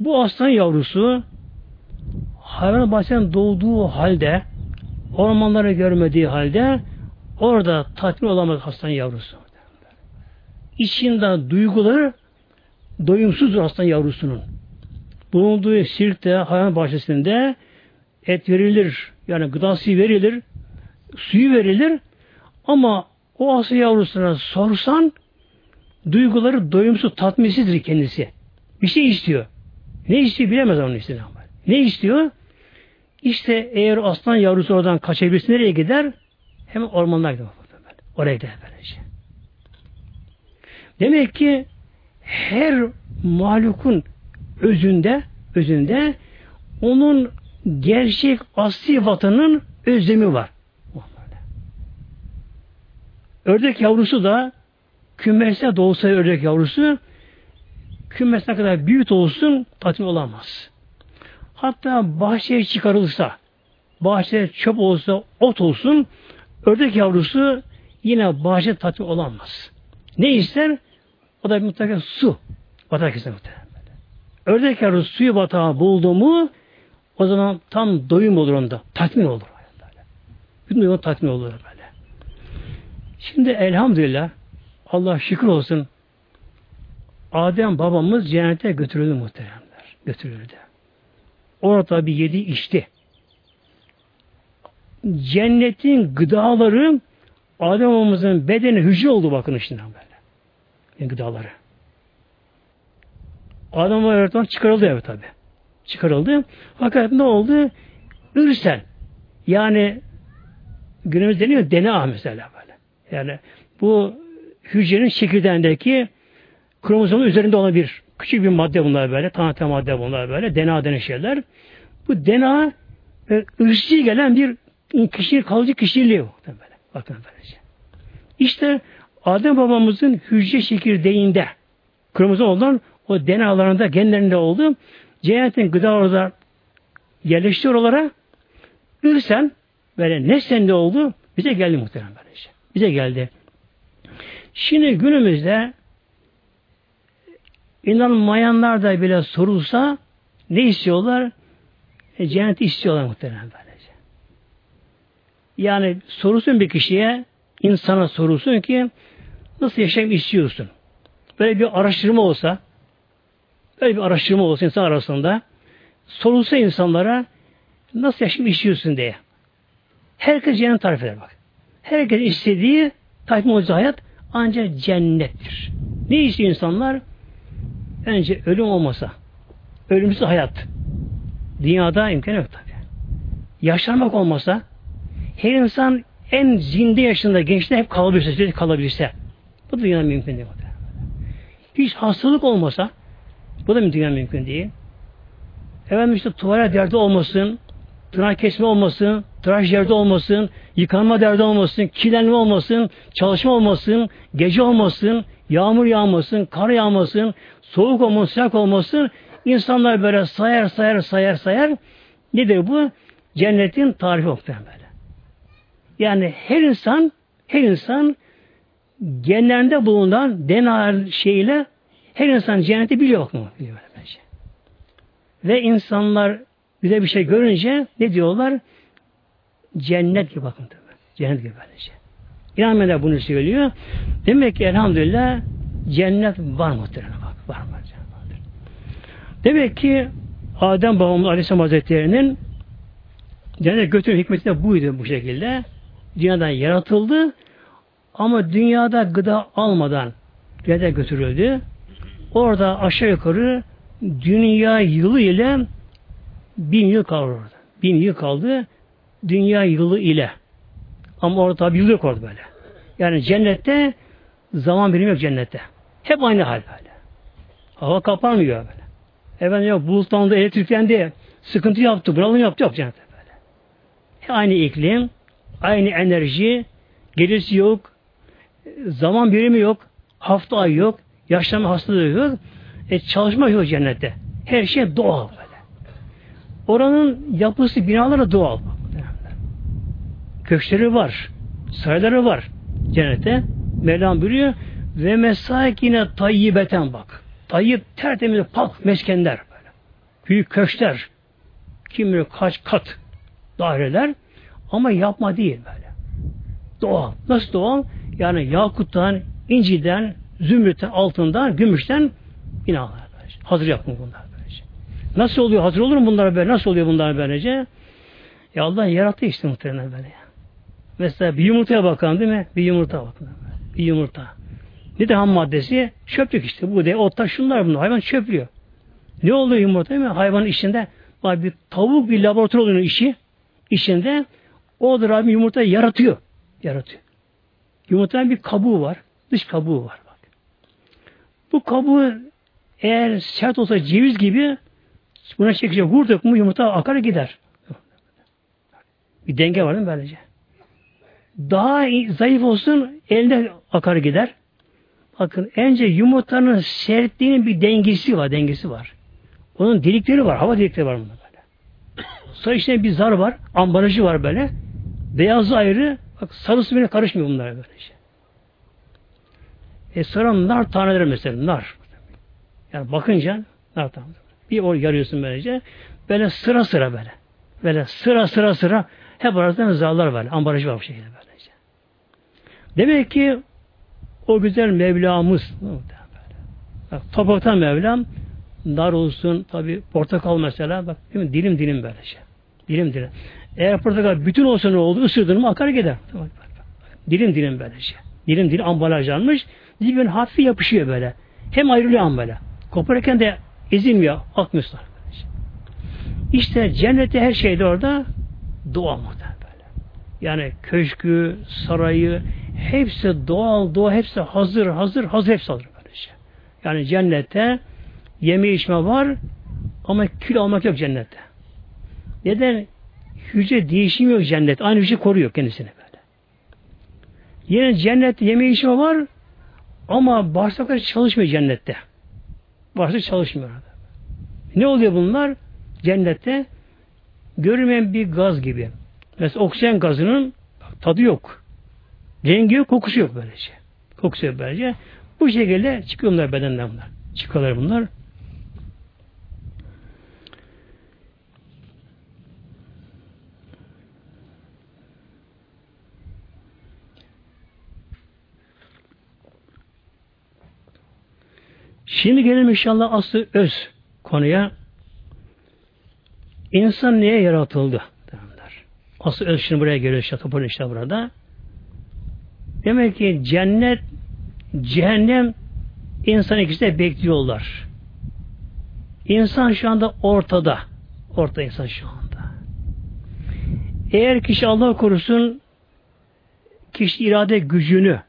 Bu aslan yavrusu hayvan bahçeden doğduğu halde ormanları görmediği halde orada tatmin olamaz aslan yavrusu. İçinde duyguları doyumsuz aslan yavrusunun. Bulunduğu sirkte, hayvan bahçesinde et verilir, yani gıdası verilir, suyu verilir ama o aslan yavrusuna sorsan duyguları doyumsuz, tatminsizdir kendisi. Bir şey istiyor. Ne istiyor bilemez onun istediğini. Ne istiyor? İşte eğer aslan yavrusu oradan kaçabilirse nereye gider? Hemen ormanlar gider. Oraya gider böylece. Demek ki her mahlukun özünde özünde onun gerçek asli vatanın özlemi var. Ördek yavrusu da kümesine doğsa ördek yavrusu kümesine kadar büyük olsun tatmin olamaz. Hatta bahçeye çıkarılsa, bahçede çöp olsa, ot olsun, ördek yavrusu yine bahçe tatmin olamaz. Ne ister? O da mutlaka su. Batak ister. Ördek yavrusu suyu batağı buldu mu o zaman tam doyum olur onda. Tatmin olur. Bütün doyum tatmin olur. Şimdi elhamdülillah Allah şükür olsun Adem babamız cennete götürüldü muhteremler. Götürüldü. Orada bir yedi içti. Cennetin gıdaları Adem babamızın bedeni hücre oldu bakın içinden böyle. Yani gıdaları. Adem babamız çıkarıldı evet tabi. Çıkarıldı. Fakat ne oldu? Ürsen. Yani günümüz deniyor DNA mesela. Yani bu hücrenin çekirdeğindeki kromozomun üzerinde olan bir küçük bir madde bunlar böyle. Tane madde bunlar böyle. DNA denen şeyler. Bu DNA e, ırkçı gelen bir kişi, kalıcı kişiliği. Böyle. Bakın böylece. İşte Adem babamızın hücre çekirdeğinde kromozom olan o DNA'larında, genlerinde oldu. Cennetin gıda orada yerleşti oralara. Ürsen böyle ne sende oldu? Bize geldi muhtemelen böylece. Bize geldi. Şimdi günümüzde İnanmayanlar da bile sorulsa ne istiyorlar? E, cenneti istiyorlar muhtemelen böylece. Yani sorusun bir kişiye, insana sorusun ki nasıl yaşamak istiyorsun? Böyle bir araştırma olsa, böyle bir araştırma olsa insan arasında, sorulsa insanlara nasıl yaşamak istiyorsun diye. Herkes cennet tarif eder bak. Herkes istediği tatmin olacağı hayat ancak cennettir. Ne istiyor insanlar? Önce ölüm olmasa, ölümsüz hayat. Dünyada imkan yok tabi. Yaşlanmak olmasa, her insan en zinde yaşında gençte hep kalabilirse, kalabilirse, bu dünya mümkün değil. Hiç hastalık olmasa, bu da dünya mümkün değil. Efendim işte tuvalet derdi olmasın, tırnak kesme olmasın, tıraş derdi olmasın, yıkanma derdi olmasın, kirlenme olmasın, çalışma olmasın, gece olmasın, yağmur yağmasın, kar yağmasın, soğuk olmasın, sıcak olmasın. İnsanlar böyle sayar sayar sayar sayar. Nedir bu? Cennetin tarifi muhtemelen böyle. Yani her insan her insan genlerinde bulunan DNA şeyle her insan cenneti biliyor mu? Biliyor bence. Ve insanlar güzel bir şey görünce ne diyorlar? Cennet gibi bakın tabi. Cennet gibi böylece. İnanmayanlar bunu söylüyor. Demek ki elhamdülillah cennet var muhtemelen bak. Var mı? Demek ki Adem babamız Aleyhisselam Hazretleri'nin cennet götürme hikmeti de buydu bu şekilde. Dünyadan yaratıldı ama dünyada gıda almadan dünyada götürüldü. Orada aşağı yukarı dünya yılı ile bin yıl kaldı orada. Bin yıl kaldı dünya yılı ile. Ama orada tabi yıl yok orada böyle. Yani cennette zaman birimi yok cennette. Hep aynı hal böyle. Hava kapanmıyor böyle. Efendim yok bulutlandı, elektriklendi, sıkıntı yaptı, bunalım yaptı, yok cennette böyle. Aynı iklim, aynı enerji, gerisi yok, zaman birimi yok, hafta ay yok, yaşlanma hastalığı yok, e, çalışma yok cennette. Her şey doğal. Oranın yapısı, binaları doğal. Köşkleri var, sarayları var cennete. Mevlam buyuruyor ve mesakine tayyibeten bak. Tayyip tertemiz pak meskenler böyle. Büyük köşkler. Kim bilir kaç kat daireler ama yapma değil böyle. Doğal. Nasıl doğal? Yani yakuttan, inciden, zümrütten, altından, gümüşten binalar. Hazır yapın bunlar. Nasıl oluyor? Hazır olur mu bunlar böyle? Nasıl oluyor bunlar böylece? Ya Allah yarattı işte muhtemelen böyle. Mesela bir yumurtaya bakalım değil mi? Bir yumurta bakın. Bir yumurta. Ne de ham maddesi? Çöplük işte. Bu de otlar şunlar bunlar. Hayvan çöplüyor. Ne oluyor yumurta değil mi? Hayvanın içinde var bir tavuk bir laboratuvar oluyor işi. İçinde o da Rabbim yumurtayı yaratıyor. Yaratıyor. Yumurtanın bir kabuğu var. Dış kabuğu var. Bak. Bu kabuğu eğer sert olsa ceviz gibi buna çekici vurduk mu yumurta akar gider. Bir denge var değil mi böylece? Daha zayıf olsun elde akar gider. Bakın önce yumurtanın sertliğinin bir dengesi var, dengesi var. Onun delikleri var, hava delikleri var bunda böyle. Sonra içinde bir zar var, ambalajı var böyle. Beyazı ayrı, bak sarısı bile karışmıyor bunlar böyle şey. E sonra nar taneleri mesela, nar. Yani bakınca nar taneleri. Bir or yarıyorsun böylece. Böyle sıra sıra böyle. Böyle sıra sıra sıra hep arasında zarlar var. Ambalajı var bu şekilde böylece. Demek ki o güzel Mevlamız bak, topraktan Mevlam nar olsun tabi portakal mesela bak değil mi? dilim dilim böyle şey. Dilim dilim. Eğer portakal bütün olsa ne oldu? Isırdın mı akar gider. Dilim dilim böyle şey. Dilim dilim ambalajlanmış. Dibin hafif yapışıyor böyle. Hem ayrılıyor an böyle. Koparırken de ezilmiyor. Akmıyorlar. İşte cennette her şeyde orada dua muhtemelen böyle. Yani köşkü, sarayı, hepsi doğal, doğa hepsi hazır, hazır, hazır hepsi hazır böylece. Yani cennette yeme içme var ama kül almak yok cennette. Neden? Hücre değişim yok cennet. Aynı hücre koruyor kendisini böyle. Yine cennette yeme içme var ama bağırsaklar çalışmıyor cennette. Bağırsak çalışmıyor. Ne oluyor bunlar? Cennette görünmeyen bir gaz gibi. Mesela oksijen gazının tadı yok. Rengi yok, kokusu yok böylece. Kokusu yok böylece. Bu şekilde çıkıyorlar bedenden bunlar. çıkarlar bunlar. Şimdi gelelim inşallah aslı öz konuya. İnsan niye yaratıldı? Asıl öz şimdi buraya geliyor işte kapının işte burada. Demek ki cennet, cehennem insan ikisi de bekliyorlar. İnsan şu anda ortada. Orta insan şu anda. Eğer kişi Allah korusun kişi irade gücünü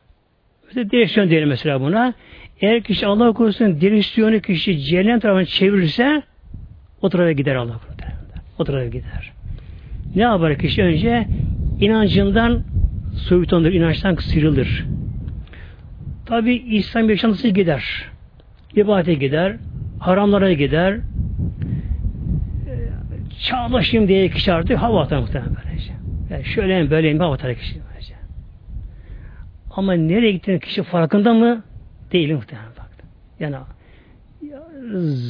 mesela direksiyon diyelim mesela buna eğer kişi Allah korusun direksiyonu kişi cehennem tarafına çevirirse o tarafa gider Allah korusun. O tarafa gider. Ne yapar kişi önce? inancından soyutandır, inançtan sıyrılır. Tabi İslam yaşantısı gider. İbadete gider, haramlara gider, çağlaşayım diye kişi artık hava atar muhtemelen böylece. Yani şöyleyim böyleyim hava atar kişi böylece. Ama nereye gittiğini kişi farkında mı? Değil muhtemelen bak. Yani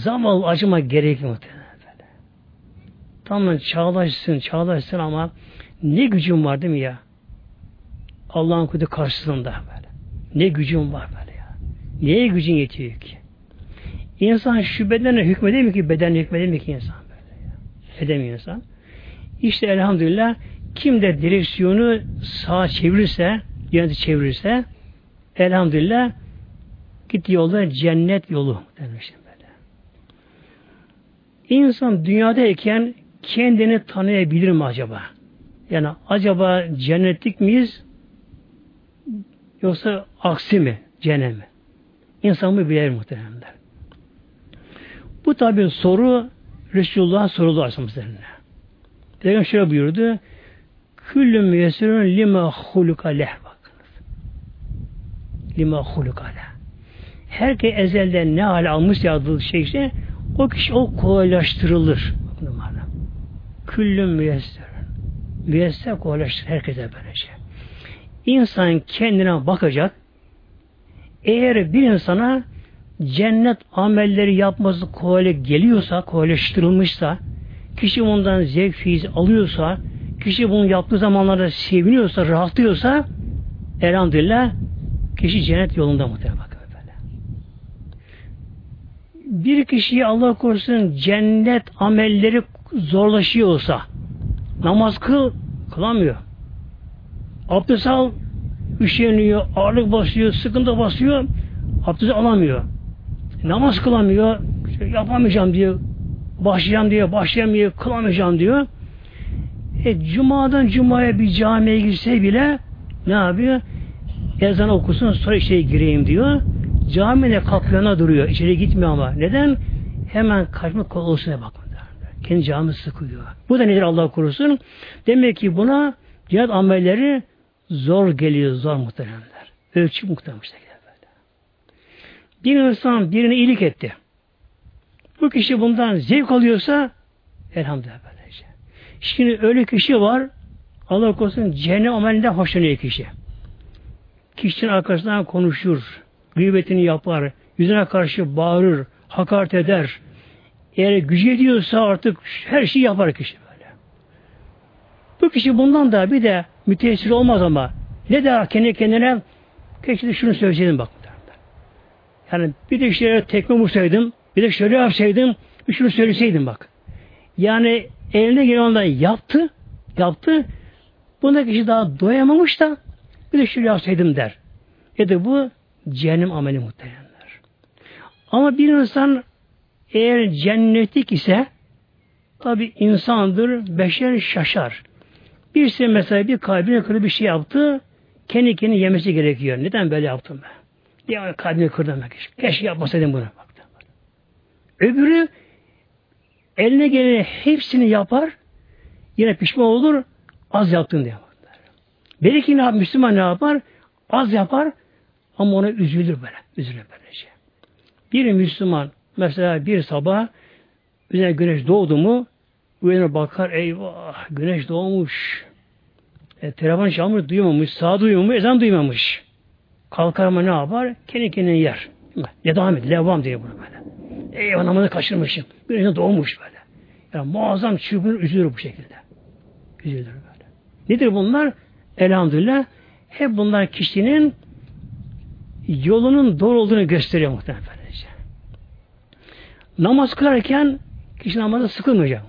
zavallı acıma gerek muhtemelen böyle. Tamam çağlaşsın, çağlaşsın ama ne gücüm var değil mi ya? Allah'ın kudü karşısında böyle. Ne gücüm var böyle ya. Neye gücün yetiyor ki? İnsan şu bedenle hükmedemiyor ki, bedenle hükmedemiyor ki insan böyle ya. Edemiyor insan. İşte elhamdülillah kim de direksiyonu sağa çevirirse, yöneti çevirirse elhamdülillah Gittiği yolda cennet yolu demiştim böyle. İnsan dünyadayken kendini tanıyabilir mi acaba? Yani acaba cennetlik miyiz? Yoksa aksi mi? Cehennem mi? İnsan mı bilir muhteremler. Bu tabi soru Resulullah soruldu Aleyhisselam'ın Peygamber şöyle buyurdu. Küllü müyesirun lima huluka leh bakınız. Lima huluka leh herkes ezelden ne hale almış yazdığı şey işte o kişi o kolaylaştırılır. Küllün müyesser. Müyesser kolaylaştırır herkese böylece. İnsan kendine bakacak. Eğer bir insana cennet amelleri yapması kolay geliyorsa, kolaylaştırılmışsa, kişi bundan zevk fiiz alıyorsa, kişi bunu yaptığı zamanlarda seviniyorsa, rahatlıyorsa, elhamdülillah kişi cennet yolunda muhtemelen bir kişiyi Allah korusun cennet amelleri zorlaşıyorsa namaz kıl kılamıyor. Abdest al üşeniyor, ağırlık basıyor, sıkıntı basıyor, abdest alamıyor. Namaz kılamıyor, yapamayacağım diyor, başlayacağım diyor, başlayamıyor, kılamayacağım diyor. E, cumadan cumaya bir camiye girse bile ne yapıyor? Ezan okusun sonra işe gireyim diyor. Camide kapıyana duruyor. İçeri gitmiyor ama. Neden? Hemen kaçma kolusuna bakın. Kendi cami sıkıyor. Bu da nedir Allah korusun? Demek ki buna cihat amelleri zor geliyor, zor muhteremler. Ölçü muhterem işte böyle. Bir insan birine iyilik etti. Bu kişi bundan zevk alıyorsa elhamdülillah. Şimdi öyle kişi var Allah korusun cehennem amelinden hoşlanıyor kişi. Kişinin arkasından konuşur gıybetini yapar, yüzüne karşı bağırır, hakaret eder. Eğer gücü ediyorsa artık her şeyi yapar kişi böyle. Bu kişi bundan da bir de müteessir olmaz ama ne der kendi kendine keşke de şunu söyleseydim bak. Yani bir de işte tekme vursaydım, bir de şöyle yapsaydım, bir şunu söyleseydim bak. Yani eline gelen ondan yaptı, yaptı. Bunda kişi daha doyamamış da bir de şöyle yapsaydım der. Ya da bu Cehennem ameli muhtemelenler. Ama bir insan eğer cennetlik ise tabi insandır, beşer şaşar. Birisi mesela bir kalbine kırdı bir şey yaptı, kendi kendini yemesi gerekiyor. Neden böyle yaptım ben? Diye kalbini kırdım. Keşke yapmasaydım bunu. Öbürü eline geleni hepsini yapar, yine pişman olur, az yaptın diye. Belki ne? Müslüman ne yapar? Az yapar, ama ona üzülür böyle. Üzülür böylece. Bir Müslüman mesela bir sabah üzerine güneş doğdu mu uyanır bakar eyvah güneş doğmuş. E, telefon çalmış duymamış. Sağ duymamış. Ezan duymamış. Kalkar ama ne yapar? Kendi kendine yer. Ne devam ediyor? Devam diyor bunu böyle. Eyvah namazı kaçırmışım. Birine doğmuş böyle. Yani muazzam çırpınır, üzülür bu şekilde. Üzülür böyle. Nedir bunlar? Elhamdülillah hep bunlar kişinin yolunun doğru olduğunu gösteriyor muhtemelen. Namaz kılarken kişi namazda sıkılmayacak.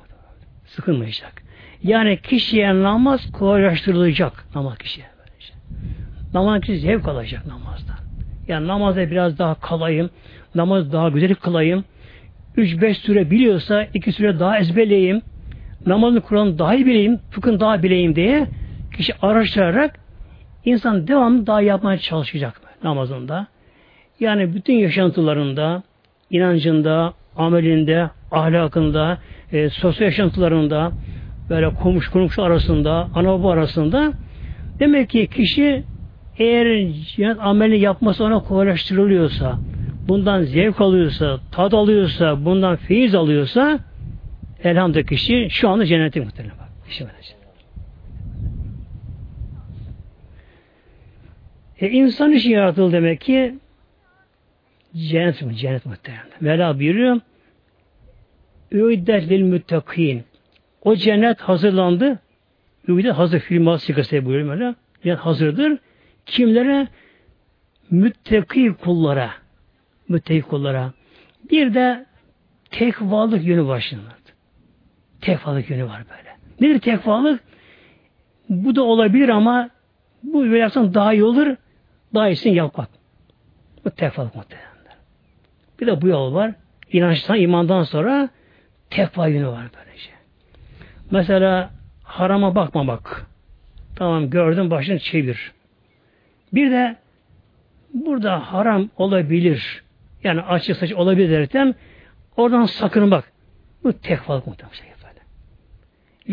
Sıkılmayacak. Yani kişiye namaz kolaylaştırılacak namaz kişiye. Böylece. Namaz kişi zevk alacak namazdan. Yani namazda biraz daha kalayım, namaz daha güzel kılayım, 3-5 süre biliyorsa iki süre daha ezberleyeyim, namazın Kur'an'ı daha iyi bileyim, fıkhını daha bileyim diye kişi araştırarak insan devamlı daha yapmaya çalışacak namazında. Yani bütün yaşantılarında, inancında, amelinde, ahlakında, e, sosyal yaşantılarında, böyle komşu komşu arasında, ana baba arasında demek ki kişi eğer cennet ameli yapması ona kolaylaştırılıyorsa, bundan zevk alıyorsa, tad alıyorsa, bundan feyiz alıyorsa elhamdülillah kişi şu anda cennete muhtemelen bak. Kişi E insan için yaratıldı demek ki cennet mi? Cennet muhtemelen. Mevla buyuruyor Üiddet lil müttakin. O cennet hazırlandı. Üiddet hazır film sigası buyuruyor Mevla. Cennet hazırdır. Kimlere? Müttaki kullara. Müttaki kullara. Bir de tekvalık yönü başlanır. Tekvalık yönü var böyle. Nedir tekvalık? Bu da olabilir ama bu yapsan daha iyi olur. Daha iyisini yapmak. Bu tekvalık muhtemelen. Bir de bu yol var. İnançtan, imandan sonra tekva yönü var böylece. Mesela harama bakmamak. Tamam gördün başını çevir. Bir de burada haram olabilir. Yani açık saç olabilir derken oradan sakın bak. Bu tekvalık muhtemelen şey böyle.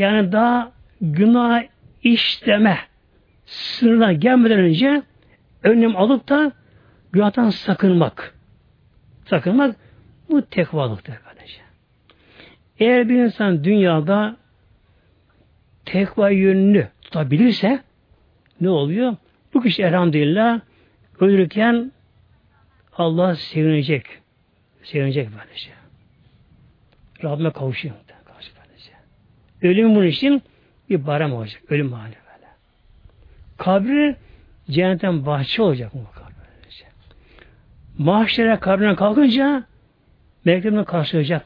Yani daha günah işleme sınırına gelmeden önce önlem alıp da günahtan sakınmak. Sakınmak bu tekvalıktır kardeşim. Eğer bir insan dünyada tekva yönünü tutabilirse ne oluyor? Bu kişi elhamdülillah ölürken Allah sevinecek. Sevinecek böylece. Rabbime kavuşuyor. Ölüm bunun için bir barem olacak. Ölüm hali böyle. Kabri cennetten bahçe olacak mı? Mahşere kabrine kalkınca meleklerine karşılayacak.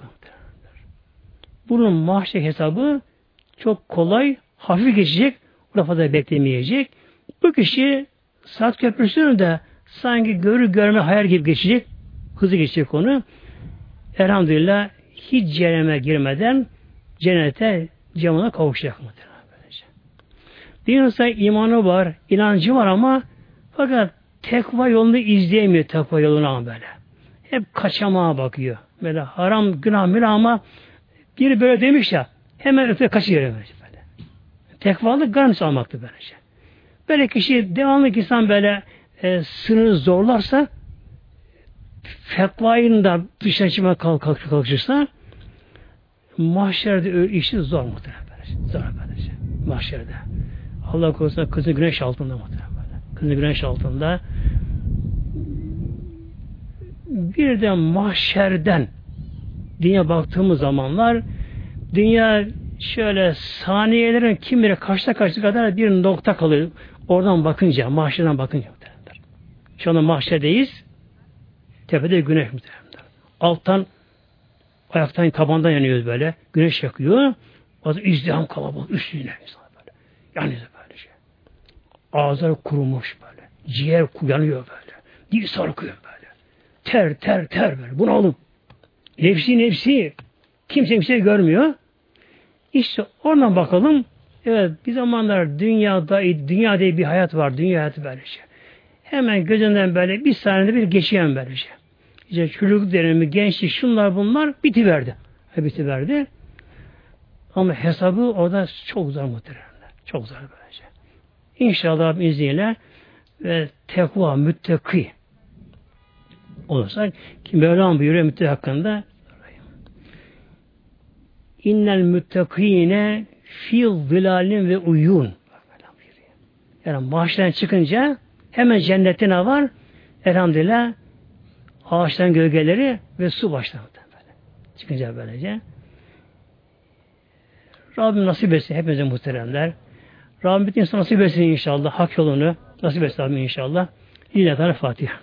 Bunun mahşer hesabı çok kolay, hafif geçecek. Bu fazla beklemeyecek. Bu kişi saat köprüsünü de sanki görür görme hayal gibi geçecek. Hızlı geçecek onu. Elhamdülillah hiç cehenneme girmeden cennete cemana kavuşacak mı? Bir insan imanı var, inancı var ama fakat tekva yolunu izleyemiyor tekva yolunu ama böyle. Hep kaçamağa bakıyor. Böyle haram, günah, münah ama biri böyle demiş ya hemen öte kaçıyor böyle. Tekvalık garnis almaktır böylece. Böyle kişi devamlı insan böyle e, sınırı zorlarsa fetvayın da dışına çıkmaya kalk, kalk, kalkışırsa mahşerde işi zor muhtemelen böylece. Zor böylece. Mahşerde. Allah korusun kızı güneş altında muhtemelen. Kızı güneş altında bir de mahşerden dünya baktığımız zamanlar dünya şöyle saniyelerin kim bilir kaçta kaçta kadar bir nokta kalıyor. Oradan bakınca, mahşerden bakınca. Şu anda mahşerdeyiz. Tepede güneş muhtemelen. Alttan ayaktan tabandan yanıyoruz böyle. Güneş yakıyor. O da izdiham kalabalık üstüne. Yani. Ağızları kurumuş böyle. Ciğer yanıyor böyle. Dil sarkıyor böyle. Ter, ter, ter böyle. Bunu alın. Nefsi nefsi. Kimse kimse görmüyor. İşte oradan bakalım. Evet bir zamanlar dünyada dünya diye bir hayat var. Dünya hayatı böyle şey. Hemen gözünden böyle bir saniyede bir geçiyen böyle şey. İşte çocukluk dönemi, gençlik, şunlar bunlar bitiverdi. Bitiverdi. Ama hesabı orada çok zor muhtemelen. Çok zor böylece. İnşallah izniyle ve tekva, müttaki olursak ki Mevlam buyuruyor müttaki hakkında innel müttakine fi zilalin ve uyun yani maaştan çıkınca hemen cennetine var elhamdülillah ağaçtan gölgeleri ve su başladı böyle. Çıkınca böylece. Rabbim nasip etsin hepimize muhteremler. Rabbim bütün insan nasip etsin inşallah. Hak yolunu nasip etsin inşallah. Lillahi Fatiha.